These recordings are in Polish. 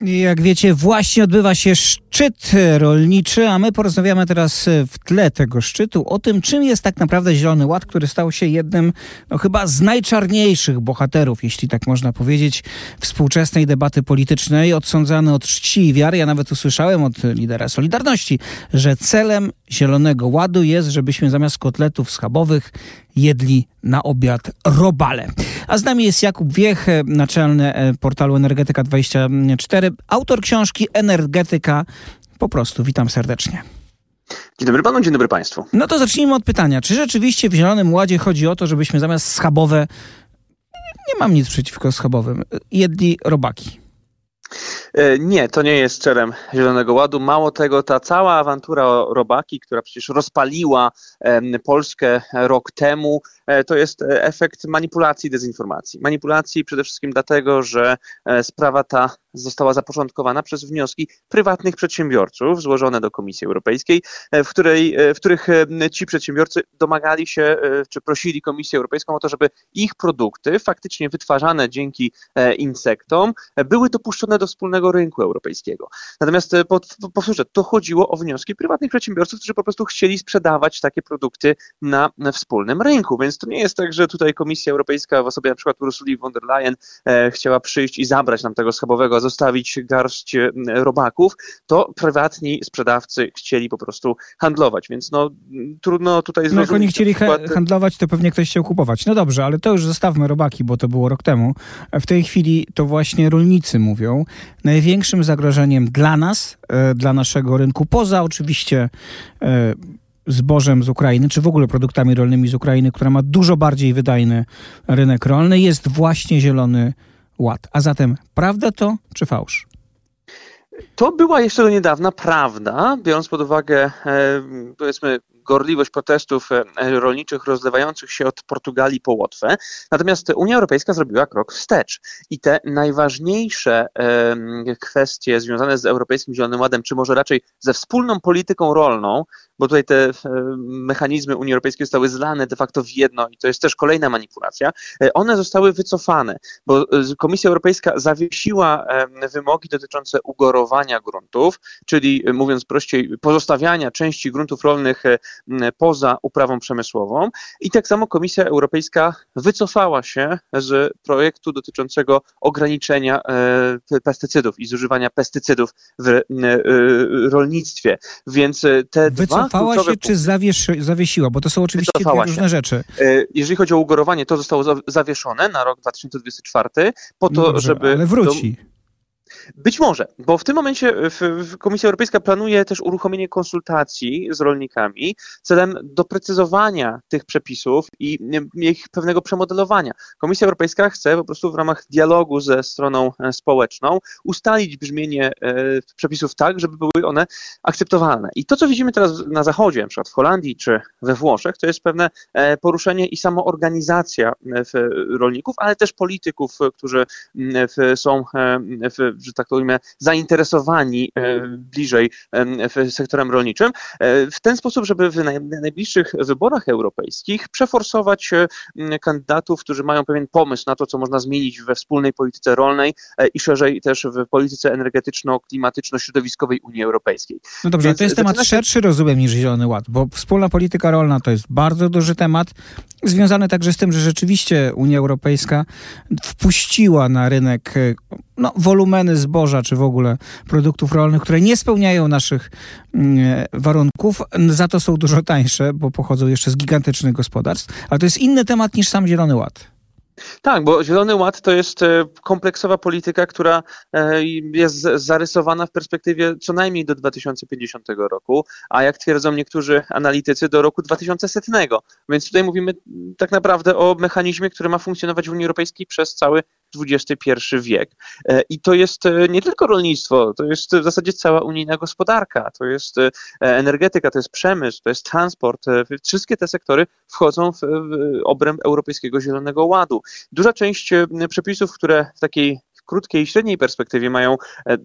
Jak wiecie, właśnie odbywa się szczyt rolniczy, a my porozmawiamy teraz w tle tego szczytu o tym, czym jest tak naprawdę Zielony Ład, który stał się jednym, no chyba z najczarniejszych bohaterów, jeśli tak można powiedzieć, współczesnej debaty politycznej, odsądzany od czci i wiary. Ja nawet usłyszałem od lidera Solidarności, że celem Zielonego Ładu jest, żebyśmy zamiast kotletów schabowych jedli na obiad robale. A z nami jest Jakub Wiech, naczelny e, portalu Energetyka24, autor książki Energetyka po prostu. Witam serdecznie. Dzień dobry panu, dzień dobry państwu. No to zacznijmy od pytania. Czy rzeczywiście w Zielonym Ładzie chodzi o to, żebyśmy zamiast schabowe, nie mam nic przeciwko schabowym, jedli robaki? E, nie, to nie jest celem Zielonego Ładu. Mało tego, ta cała awantura o robaki, która przecież rozpaliła Polskę rok temu, e, to jest e, efekt manipulacji, dezinformacji. Manipulacji przede wszystkim dlatego, że sprawa ta została zapoczątkowana przez wnioski prywatnych przedsiębiorców złożone do Komisji Europejskiej, w, której, w których ci przedsiębiorcy domagali się czy prosili Komisję Europejską o to, żeby ich produkty faktycznie wytwarzane dzięki insektom były dopuszczone do wspólnego rynku europejskiego. Natomiast e, powtórzę, to chodziło o wnioski prywatnych przedsiębiorców, którzy po prostu chcieli sprzedawać takie produkty na wspólnym rynku. Więc to nie jest tak, że tutaj Komisja Europejska w osobie na przykład Ursuli von der Leyen e, chciała przyjść i zabrać nam tego schabowego, zostawić garść e, robaków. To prywatni sprzedawcy chcieli po prostu handlować, więc no trudno tutaj zrozumieć. No jak oni chcieli przykład... handlować, to pewnie ktoś chciał kupować. No dobrze, ale to już zostawmy robaki, bo to było rok temu. W tej chwili to właśnie rolnicy mówią. Największym zagrożeniem dla nas, e, dla naszego rynku, poza oczywiście e, zbożem z Ukrainy, czy w ogóle produktami rolnymi z Ukrainy, która ma dużo bardziej wydajny rynek rolny, jest właśnie Zielony Ład. A zatem prawda to, czy fałsz? To była jeszcze do niedawna prawda, biorąc pod uwagę, e, powiedzmy, gorliwość protestów e, rolniczych rozlewających się od Portugalii po Łotwę. Natomiast Unia Europejska zrobiła krok wstecz i te najważniejsze kwestie związane z Europejskim Zielonym Ładem, czy może raczej ze wspólną polityką rolną, bo tutaj te mechanizmy Unii Europejskiej zostały zlane de facto w jedno i to jest też kolejna manipulacja, e, one zostały wycofane, bo e, Komisja Europejska zawiesiła wymogi dotyczące ugorowania gruntów, czyli mówiąc prościej, pozostawiania części gruntów rolnych poza uprawą przemysłową. I tak samo Komisja Europejska wycofała się z projektu dotyczącego ograniczenia e, pestycydów i zużywania pestycydów w e, rolnictwie. Więc te wycofała dwa się czy zawiesiła? Bo to są oczywiście dwie różne się. rzeczy. E, jeżeli chodzi o ugorowanie, to zostało zawieszone na rok 2024 po to, no dobrze, żeby... Ale wróci. Do, być może, bo w tym momencie Komisja Europejska planuje też uruchomienie konsultacji z rolnikami celem doprecyzowania tych przepisów i ich pewnego przemodelowania. Komisja Europejska chce po prostu w ramach dialogu ze stroną e, społeczną ustalić brzmienie e, przepisów tak, żeby były one akceptowalne. I to, co widzimy teraz na Zachodzie, przykład w Holandii czy we Włoszech, to jest pewne e, poruszenie i samoorganizacja rolników, ale też polityków, którzy są w że tak powiem, zainteresowani e, bliżej sektorem rolniczym, e, w ten sposób, żeby w najbliższych wyborach europejskich przeforsować e, kandydatów, którzy mają pewien pomysł na to, co można zmienić we wspólnej polityce rolnej i szerzej też w polityce energetyczno-klimatyczno-środowiskowej Unii Europejskiej. No dobrze, Więc to jest temat się... szerszy, rozumiem, niż Zielony Ład, bo wspólna polityka rolna to jest bardzo duży temat, związany także z tym, że rzeczywiście Unia Europejska wpuściła na rynek no, wolumeny zboża, czy w ogóle produktów rolnych, które nie spełniają naszych mm, warunków, za to są dużo tańsze, bo pochodzą jeszcze z gigantycznych gospodarstw. Ale to jest inny temat niż sam Zielony Ład. Tak, bo Zielony Ład to jest e, kompleksowa polityka, która e, jest zarysowana w perspektywie co najmniej do 2050 roku, a jak twierdzą niektórzy analitycy, do roku 2100. Więc tutaj mówimy tak naprawdę o mechanizmie, który ma funkcjonować w Unii Europejskiej przez cały XXI wiek. E, I to jest nie tylko rolnictwo, to jest w zasadzie cała unijna gospodarka, to jest energetyka, to jest przemysł, to jest transport. Wszystkie te sektory wchodzą w obręb Europejskiego Zielonego Ładu. Duża część e, przepisów, które w takiej krótkiej i średniej perspektywie mają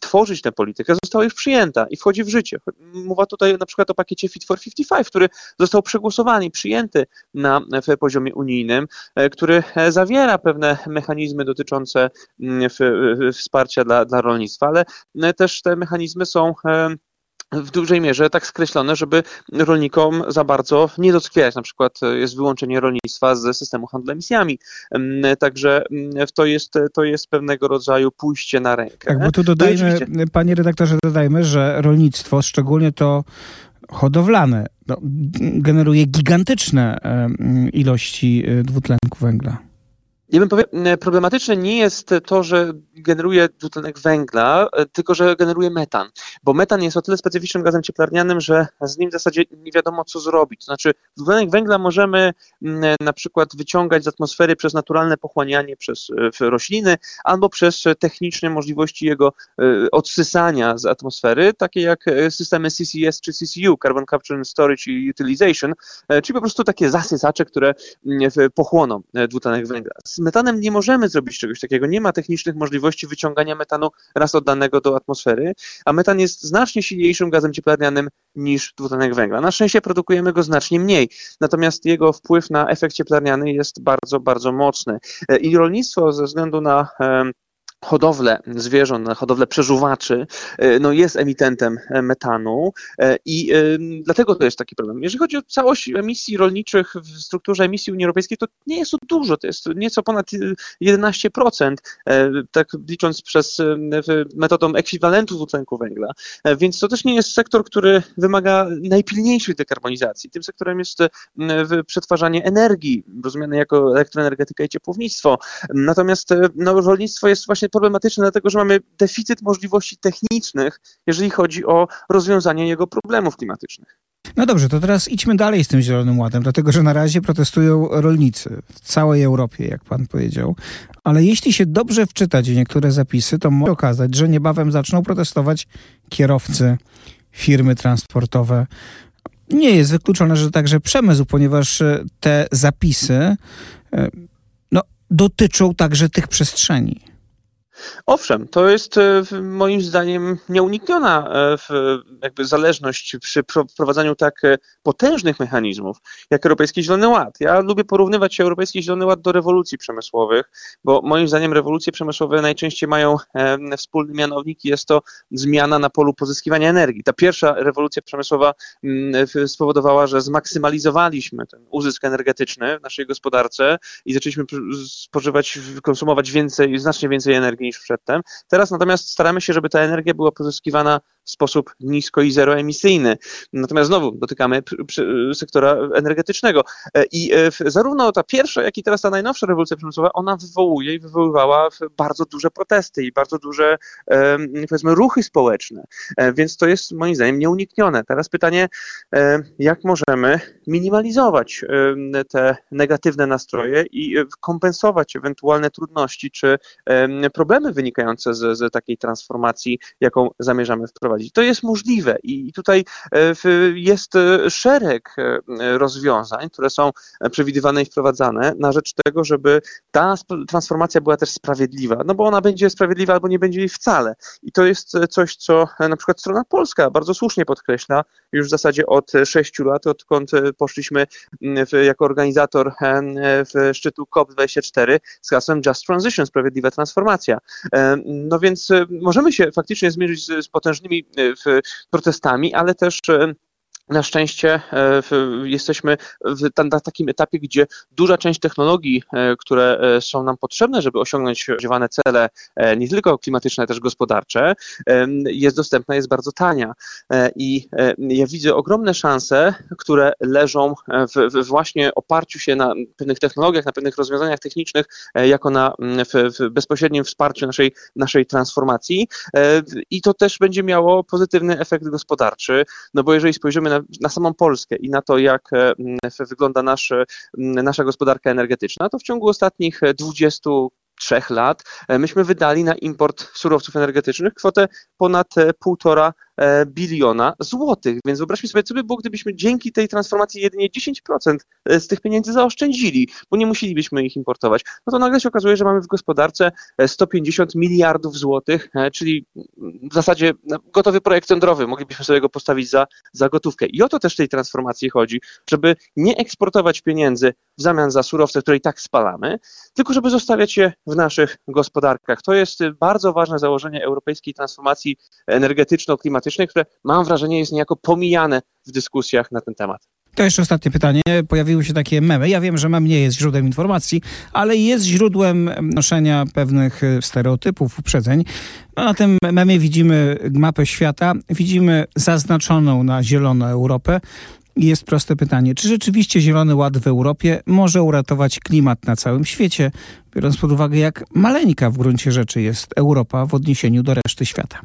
tworzyć tę politykę, została już przyjęta i wchodzi w życie. Mowa tutaj na przykład o pakiecie Fit for 55, który został przegłosowany i przyjęty na poziomie unijnym, który zawiera pewne mechanizmy dotyczące mm, wsparcia dla, dla rolnictwa, ale też te mechanizmy są w dużej mierze tak skreślone, żeby rolnikom za bardzo nie doskwierać. Na przykład jest wyłączenie rolnictwa ze systemu handlu emisjami. Także to jest, to jest pewnego rodzaju pójście na rękę. Tak, bo tu dodajmy, panie redaktorze, dodajmy, że rolnictwo, szczególnie to hodowlane, no, generuje gigantyczne ilości e, dwutlenku węgla. Ja bym powiedział, problematyczne nie jest to, że generuje dwutlenek węgla, e, tylko że generuje metan, bo metan jest o tyle specyficznym gazem cieplarnianym, że z nim w zasadzie nie wiadomo co zrobić. To znaczy dwutlenek węgla możemy na przykład wyciągać z atmosfery przez naturalne pochłanianie przez e, rośliny albo przez techniczne możliwości jego e, odsysania z atmosfery, takie jak systemy CCS czy CCU, Carbon Capture and Storage Utilization, czyli po prostu takie zasysacze, które pochłoną dwutlenek węgla z metanem nie możemy zrobić czegoś takiego. Nie ma technicznych możliwości wyciągania metanu raz oddanego do atmosfery, a metan jest znacznie silniejszym gazem cieplarnianym niż dwutlenek węgla. Na szczęście produkujemy go znacznie mniej, natomiast jego wpływ na efekt cieplarniany jest bardzo, bardzo mocny. I rolnictwo ze względu na hodowlę zwierząt, hodowlę przeżuwaczy, e, no jest emitentem e, metanu e, i dlatego to jest taki problem. Jeżeli chodzi o całość emisji rolniczych w strukturze emisji Unii Europejskiej, to nie jest to dużo, to jest nieco ponad 11%, tak licząc przez metodą ekwiwalentu dwutlenku węgla, więc to też nie jest sektor, który wymaga najpilniejszej dekarbonizacji. Tym sektorem jest przetwarzanie energii, rozumiane jako elektroenergetyka i ciepłownictwo. Natomiast no, rolnictwo jest właśnie problematyczne, dlatego że mamy deficyt możliwości technicznych, jeżeli chodzi o rozwiązanie jego problemów klimatycznych. No dobrze, to teraz idźmy dalej z tym Zielonym Ładem, dlatego że na razie protestują rolnicy w całej Europie, jak pan powiedział. Ale jeśli się dobrze wczytać w niektóre zapisy, to może okazać, że niebawem zaczną protestować kierowcy, firmy transportowe. Nie jest wykluczone, że także przemysł, ponieważ te zapisy e, no, dotyczą także tych przestrzeni. Owszem, to jest e, moim zdaniem nieunikniona e, jakby zależność przy wprowadzaniu tak e, potężnych mechanizmów jak Europejski Zielony Ład. Ja lubię porównywać Europejski Zielony Ład do rewolucji przemysłowych, bo moim zdaniem rewolucje przemysłowe najczęściej mają wspólny mianownik i jest to zmiana na polu pozyskiwania energii. Ta pierwsza rewolucja przemysłowa mm, spowodowała, że zmaksymalizowaliśmy ten uzysk energetyczny w naszej gospodarce i zaczęliśmy spożywać, konsumować więcej, znacznie więcej energii niż przedtem. Teraz natomiast staramy się, żeby ta energia była pozyskiwana w sposób nisko i zeroemisyjny. Natomiast znowu dotykamy sektora energetycznego. E, I e, zarówno ta pierwsza, jak i teraz ta najnowsza rewolucja przemysłowa, ona wywołuje i wywoływała bardzo duże protesty i bardzo duże, powiedzmy, ruchy społeczne. E, więc to jest moim zdaniem nieuniknione. Teraz pytanie, jak możemy minimalizować te negatywne nastroje i kompensować ewentualne trudności czy problemy wynikające z, z takiej transformacji, jaką zamierzamy wprowadzić prowadzić. To jest możliwe i tutaj e, jest e, szereg e, rozwiązań, które są przewidywane i wprowadzane na rzecz tego, żeby ta transformacja była też sprawiedliwa, no bo ona będzie sprawiedliwa albo nie będzie jej wcale. I to jest coś, co na przykład strona polska bardzo słusznie podkreśla już w zasadzie od sześciu lat, odkąd poszliśmy jako organizator w szczytu COP24 z hasłem Just Transition, sprawiedliwa transformacja. No więc możemy się faktycznie zmierzyć z, z potężnymi protestami, ale też e, na szczęście e, jesteśmy na takim etapie, gdzie duża część technologii, e, które e, są nam potrzebne, żeby osiągnąć spodziewane cele, nie tylko klimatyczne, ale też gospodarcze, jest dostępna, jest bardzo tania. I ja widzę ogromne szanse, które leżą w, właśnie oparciu się na pewnych technologiach, na pewnych rozwiązaniach technicznych, jako na w, w bezpośrednim wsparciu naszej, naszej transformacji. I to też będzie miało pozytywny efekt gospodarczy, no bo jeżeli spojrzymy na na, samą Polskę i na to, jak e, wygląda nasz, nasza gospodarka energetyczna, to w ciągu ostatnich 20 trzech lat, e, myśmy wydali na import surowców energetycznych kwotę ponad e, półtora e, biliona złotych. Więc wyobraźmy sobie, co by było, gdybyśmy dzięki tej transformacji jedynie 10% e, z tych pieniędzy zaoszczędzili, bo nie musielibyśmy ich importować. No to nagle się okazuje, że mamy w gospodarce 150 miliardów złotych, czyli w zasadzie no, gotowy projekt jądrowy. Moglibyśmy sobie go postawić za, za gotówkę. I o to też tej transformacji chodzi, żeby nie eksportować pieniędzy w zamian za surowce, które i tak spalamy, tylko żeby zostawiać je w naszych gospodarkach. To jest bardzo ważne założenie europejskiej transformacji energetyczno-klimatycznej, które mam wrażenie jest niejako pomijane w dyskusjach na ten temat. To jeszcze ostatnie pytanie. Pojawiły się takie memy. Ja wiem, że mem nie jest źródłem informacji, ale jest źródłem noszenia pewnych stereotypów, uprzedzeń. No, na tym memie widzimy mapę świata, widzimy zaznaczoną na zielono Europę. Jest proste pytanie, czy rzeczywiście Zielony Ład w Europie może uratować klimat na całym świecie, biorąc pod uwagę, jak maleńka w gruncie rzeczy jest Europa w odniesieniu do reszty świata?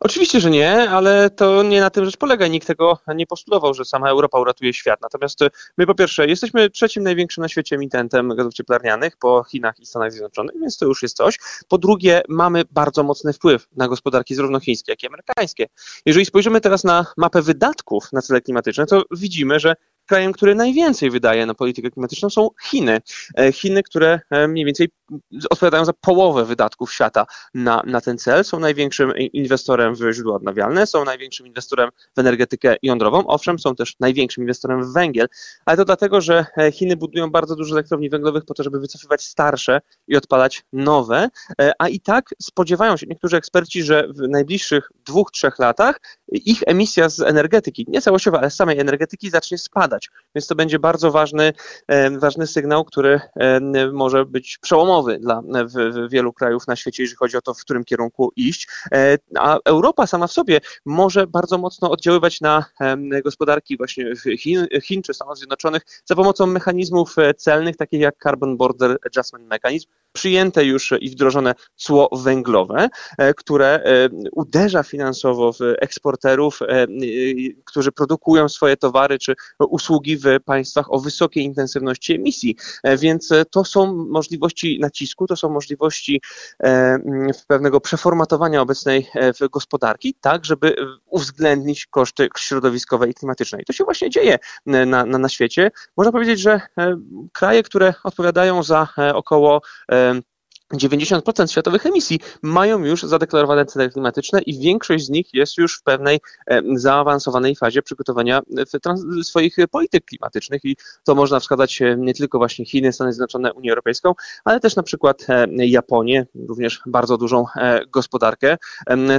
Oczywiście, że nie, ale to nie na tym rzecz polega. Nikt tego nie postulował, że sama Europa uratuje świat. Natomiast my po pierwsze jesteśmy trzecim największym na świecie emitentem gazów cieplarnianych po Chinach i Stanach Zjednoczonych, więc to już jest coś. Po drugie, mamy bardzo mocny wpływ na gospodarki zarówno chińskie, jak i amerykańskie. Jeżeli spojrzymy teraz na mapę wydatków na cele klimatyczne, to widzimy, że krajem, który najwięcej wydaje na politykę klimatyczną są Chiny. E, Chiny, które e, mniej więcej odpowiadają za połowę wydatków świata na, na ten cel, są największym inwestorem w źródła odnawialne, są największym inwestorem w energetykę jądrową, owszem, są też największym inwestorem w węgiel, ale to dlatego, że e, Chiny budują bardzo dużo elektrowni węglowych po to, żeby wycofywać starsze i odpalać nowe, a i tak spodziewają się niektórzy eksperci, że w najbliższych dwóch, trzech latach ich emisja z energetyki, nie całościowa, ale z samej energetyki zacznie spadać. Więc to będzie bardzo ważny, ważny sygnał, który może być przełomowy dla wielu krajów na świecie, jeżeli chodzi o to, w którym kierunku iść. E, a Europa sama w sobie może bardzo mocno oddziaływać na gospodarki właśnie Chin, Chin czy Stanów Zjednoczonych za pomocą mechanizmów e, celnych, takich jak Carbon Border Adjustment Mechanism, przyjęte już i wdrożone cło węglowe, e, które uderza finansowo w eksporterów, którzy produkują swoje towary czy usługi w państwach o wysokiej intensywności emisji. E, więc e, to są możliwości nacisku, to są możliwości e, pewnego przeformatowania obecnej gospodarki, tak, żeby uwzględnić koszty środowiskowe i klimatyczne. I to się właśnie dzieje na, na, na świecie. Można powiedzieć, że kraje, które odpowiadają za około 90% światowych emisji mają już zadeklarowane cele klimatyczne i większość z nich jest już w pewnej zaawansowanej fazie przygotowania e, swoich polityk klimatycznych i to można wskazać e, nie tylko właśnie Chiny, Stany Zjednoczone, Unię Europejską, ale też na przykład e, Japonię, również bardzo dużą gospodarkę.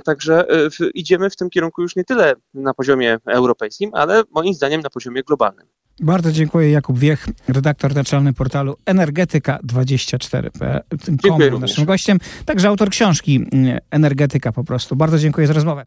Także idziemy w tym kierunku już nie tyle na poziomie europejskim, ale moim zdaniem na poziomie globalnym. Bardzo dziękuję. Jakub Wiech, redaktor naczelny portalu Energetyka24.com naszym gościem. Także autor książki mm, Energetyka po prostu. Bardzo dziękuję za rozmowę.